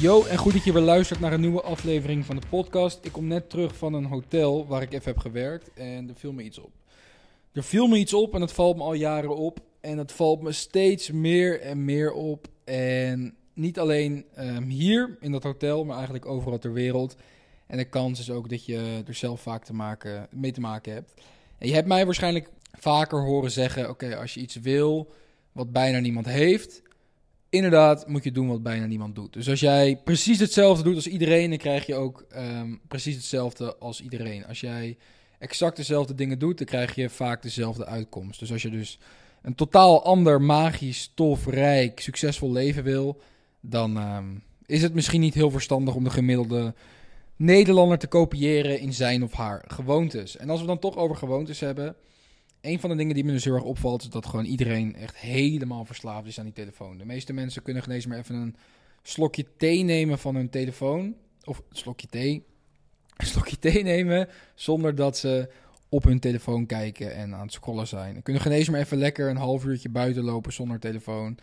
Yo, en goed dat je weer luistert naar een nieuwe aflevering van de podcast. Ik kom net terug van een hotel waar ik even heb gewerkt en er viel me iets op. Er viel me iets op en het valt me al jaren op. En het valt me steeds meer en meer op. En niet alleen ehm, hier in dat hotel, maar eigenlijk overal ter wereld. En de kans is ook dat je er zelf vaak te maken, mee te maken hebt. En je hebt mij waarschijnlijk vaker horen zeggen: oké, als je iets wil wat bijna niemand heeft, inderdaad moet je doen wat bijna niemand doet. Dus als jij precies hetzelfde doet als iedereen, dan krijg je ook ehm, precies hetzelfde als iedereen. Als jij exact dezelfde dingen doet, dan krijg je vaak dezelfde uitkomst. Dus als je dus een totaal ander, magisch, tof, rijk, succesvol leven wil, dan ehm, is het misschien niet heel verstandig om de gemiddelde Nederlander te kopiëren in zijn of haar gewoontes. En als we dan toch over gewoontes hebben, een van de dingen die me dus heel erg opvalt, is dat gewoon iedereen echt helemaal verslaafd is aan die telefoon. De meeste mensen kunnen geen eens even een slokje thee nemen van hun telefoon. Of een slokje thee. Een slokje thee nemen zonder dat ze op hun telefoon kijken en aan het scrollen zijn. Kunnen geen eens meer even lekker een half uurtje buiten lopen zonder telefoon.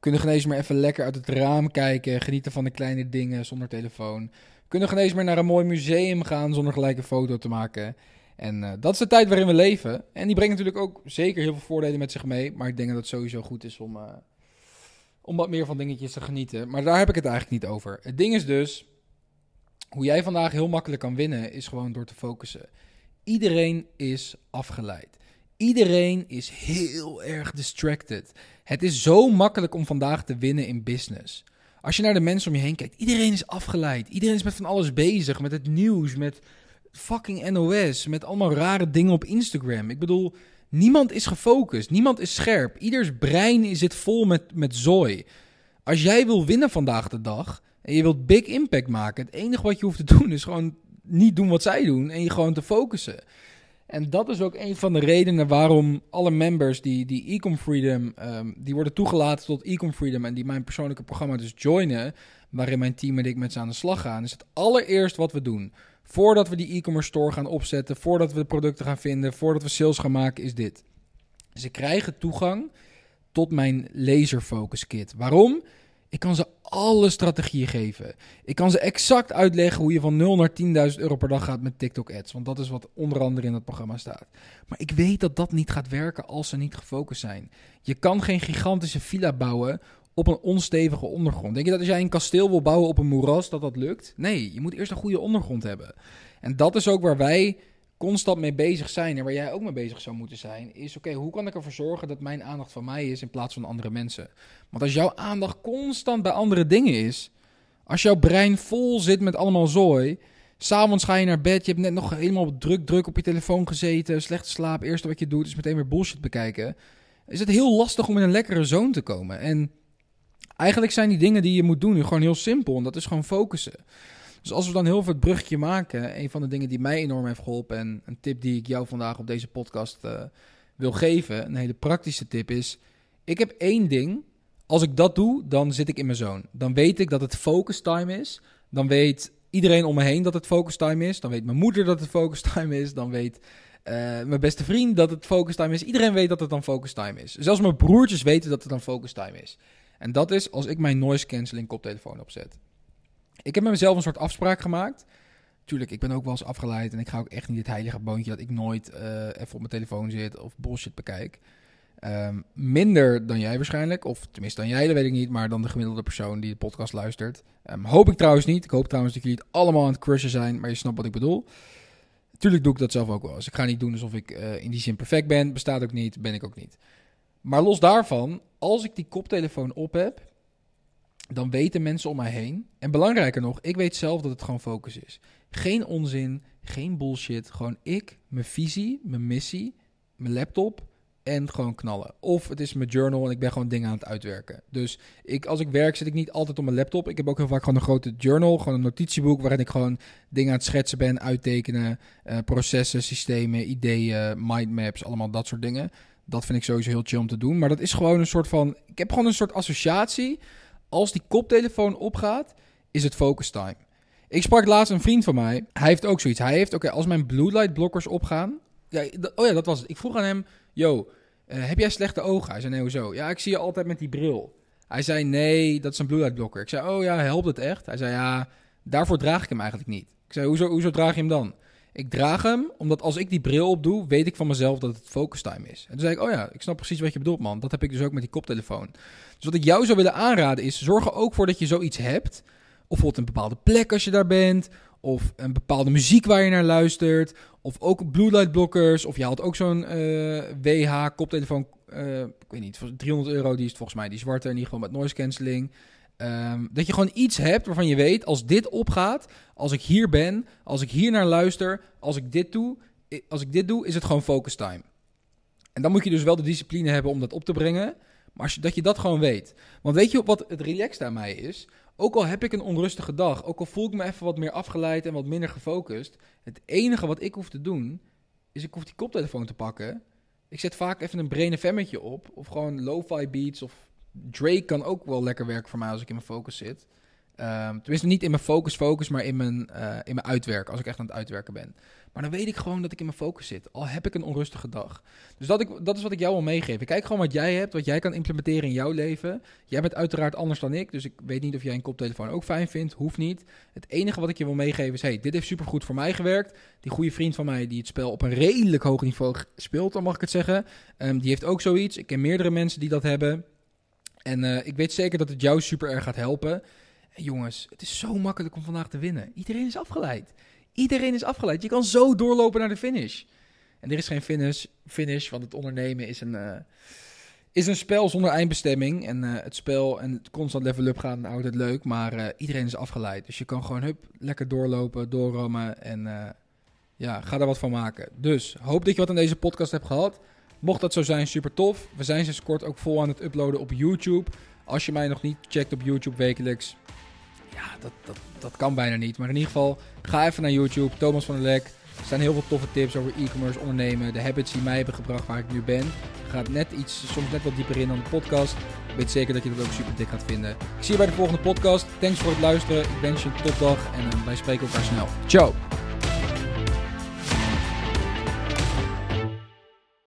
Kunnen geen eens even lekker uit het raam kijken, genieten van de kleine dingen zonder telefoon. Kunnen geen eens meer naar een mooi museum gaan zonder gelijk een foto te maken. En eh, dat is de tijd waarin we leven. En die brengt natuurlijk ook zeker heel veel voordelen met zich mee. Maar ik denk dat het sowieso goed is om, uh, om wat meer van dingetjes te genieten. Maar daar heb ik het eigenlijk niet over. Het ding is dus, hoe jij vandaag heel makkelijk kan winnen, is gewoon door te focussen. Iedereen is afgeleid. Iedereen is heel erg distracted. Het is zo makkelijk om vandaag te winnen in business. Als je naar de mensen om je heen kijkt, iedereen is afgeleid. Iedereen is met van alles bezig, met het nieuws, met fucking NOS, met allemaal rare dingen op Instagram. Ik bedoel, niemand is gefocust, niemand is scherp. Ieders brein zit vol met, met zooi. Als jij wil winnen vandaag de dag en je wilt big impact maken, het enige wat je hoeft te doen is gewoon niet doen wat zij doen en je gewoon te focussen. En dat is ook een van de redenen waarom alle members die, die Ecom Freedom, um, die worden toegelaten tot Ecom Freedom en die mijn persoonlijke programma dus joinen, waarin mijn team en ik met ze aan de slag gaan, is het allereerst wat we doen. Voordat we die e-commerce store gaan opzetten, voordat we de producten gaan vinden, voordat we sales gaan maken, is dit. Ze krijgen toegang tot mijn laser focus kit. Waarom? Ik kan ze alle strategieën geven. Ik kan ze exact uitleggen hoe je van 0 naar 10.000 euro per dag gaat met TikTok ads. Want dat is wat onder andere in het programma staat. Maar ik weet dat dat niet gaat werken als ze niet gefocust zijn. Je kan geen gigantische villa bouwen op een onstevige ondergrond. Denk je dat als jij een kasteel wil bouwen op een moeras, dat dat lukt? Nee, je moet eerst een goede ondergrond hebben. En dat is ook waar wij constant mee bezig zijn en waar jij ook mee bezig zou moeten zijn, is oké, hoe kan ik ervoor zorgen dat mijn aandacht van mij is in plaats van andere mensen? Want als jouw aandacht constant bij andere dingen is, als jouw brein vol zit met allemaal zooi, s'avonds ga je naar bed, je hebt net nog helemaal druk druk op je telefoon gezeten, slechte slaap, eerste wat je doet is meteen weer bullshit bekijken, is het heel lastig om in een lekkere zone te komen. En eigenlijk zijn die dingen die je moet doen gewoon heel simpel en dat is gewoon focussen. Dus als we dan heel veel het bruggetje maken, een van de dingen die mij enorm heeft geholpen en een tip die ik jou vandaag op deze podcast uh, wil geven, een hele praktische tip is, ik heb één ding, als ik dat doe, dan zit ik in mijn zone. Dan weet ik dat het focus time is, dan weet iedereen om me heen dat het focus time is, dan weet mijn moeder dat het focus time is, dan weet uh, mijn beste vriend dat het focus time is, iedereen weet dat het dan focus time is. Zelfs mijn broertjes weten dat het dan focus time is. En dat is als ik mijn noise cancelling koptelefoon opzet. Ik heb met mezelf een soort afspraak gemaakt. Tuurlijk, ik ben ook wel eens afgeleid en ik ga ook echt niet het heilige boontje dat ik nooit uh, even op mijn telefoon zit of bullshit bekijk. Um, minder dan jij waarschijnlijk, of tenminste dan jij, dat weet ik niet, maar dan de gemiddelde persoon die de podcast luistert. Um, hoop ik trouwens niet. Ik hoop trouwens dat jullie het allemaal aan het crushen zijn, maar je snapt wat ik bedoel. Tuurlijk doe ik dat zelf ook wel eens. Ik ga niet doen alsof ik uh, in die zin perfect ben. Bestaat ook niet, ben ik ook niet. Maar los daarvan, als ik die koptelefoon op heb, dan weten mensen om mij heen. En belangrijker nog, ik weet zelf dat het gewoon focus is. Geen onzin, geen bullshit. Gewoon ik, mijn visie, mijn missie, mijn laptop en gewoon knallen. Of het is mijn journal en ik ben gewoon dingen aan het uitwerken. Dus ik, als ik werk zit ik niet altijd op mijn laptop. Ik heb ook heel vaak gewoon een grote journal, gewoon een notitieboek waarin ik gewoon dingen aan het schetsen ben, uittekenen, uh, processen, systemen, ideeën, mindmaps, allemaal dat soort dingen. Dat vind ik sowieso heel chill om te doen. Maar dat is gewoon een soort van. Ik heb gewoon een soort associatie. Als die koptelefoon opgaat, is het focus time. Ik sprak laatst een vriend van mij. Hij heeft ook zoiets. Hij heeft, oké, als mijn blue light blokkers opgaan. Ja, oh ja, dat was het. Ik vroeg aan hem: Yo, eh, heb jij slechte ogen? Hij zei, nee, hoezo? Ja, ik zie je altijd met die bril. Hij zei, nee, dat is een blue light blocker. Ik zei, oh ja, helpt het echt? Hij zei, ja, daarvoor draag ik hem eigenlijk niet. Ik zei, hoezo, hoezo draag je hem dan? Ik draag hem omdat als ik die bril opdoe, weet ik van mezelf dat het focus time is. En toen zei ik, oh ja, ik snap precies wat je bedoelt, man. Dat heb ik dus ook met die koptelefoon. Dus wat ik jou zou willen aanraden is, zorg er ook voor dat je zoiets hebt. Of bijvoorbeeld een bepaalde plek als je daar bent. Of een bepaalde muziek waar je naar luistert. Of ook blue light blockers. Of je haalt ook zo'n WH koptelefoon. Uh, ik weet niet, 300 euro. Die is volgens mij die zwarte. In ieder geval met noise cancelling. Um, dat je gewoon iets hebt waarvan je weet, als dit opgaat, als ik hier ben, als ik hier naar luister, als ik dit doe, als ik dit doe, is het gewoon focus time. En dan moet je dus wel de discipline hebben om dat op te brengen. Maar als je, dat je dat gewoon weet. Want weet je wat het relaxed aan mij is? Ook al heb ik een onrustige dag, ook al voel ik me even wat meer afgeleid en wat minder gefocust. Het enige wat ik hoef te doen, is ik hoef die koptelefoon te pakken. Ik zet vaak even een brain fm'tje op. Of gewoon lo-fi beats of Drake kan ook wel lekker werken voor mij als ik in mijn focus zit. Um, tenminste, niet in mijn focus, focus, maar in mijn, uh, in mijn uitwerk. Als ik echt aan het uitwerken ben. Maar dan weet ik gewoon dat ik in mijn focus zit. Al heb ik een onrustige dag. Dus dat, ik, dat is wat ik jou wil meegeven. Kijk gewoon wat jij hebt, wat jij kan implementeren in jouw leven. Jij bent uiteraard anders dan ik. Dus ik weet niet of jij een koptelefoon ook fijn vindt. Hoeft niet. Het enige wat ik je wil meegeven is: hey, dit heeft supergoed voor mij gewerkt. Die goede vriend van mij die het spel op een redelijk hoog niveau speelt, dan mag ik het zeggen. Um, die heeft ook zoiets. Ik ken meerdere mensen die dat hebben. En uh, ik weet zeker dat het jou super erg gaat helpen. En jongens, het is zo makkelijk om vandaag te winnen. Iedereen is afgeleid. Iedereen is afgeleid. Je kan zo doorlopen naar de finish. En er is geen finish, finish want het ondernemen is een, uh, is een spel zonder eindbestemming. En uh, het spel en het constant level up gaan het leuk. Maar iedereen is afgeleid. Dus je kan gewoon hup, lekker doorlopen, doorrammen. En ja, ga er wat van maken. Dus hoop dat je wat aan deze podcast hebt gehad. Mocht dat zo zijn, super tof. We zijn sinds kort ook vol aan het uploaden op YouTube. Als je mij nog niet checkt op YouTube wekelijks, ja, dat, dat, dat kan bijna niet. Maar in ieder geval, ga even naar YouTube, Thomas van der Lek. Er zijn heel veel toffe tips over e-commerce, ondernemen, de habits die mij hebben gebracht waar ik nu ben. Gaat net iets, soms net wat dieper in dan de podcast. Ik weet zeker dat je dat ook super dik gaat vinden. Ik zie je bij de volgende podcast. Thanks voor het luisteren. Ik wens je een topdag en uh, wij spreken elkaar snel. Ciao!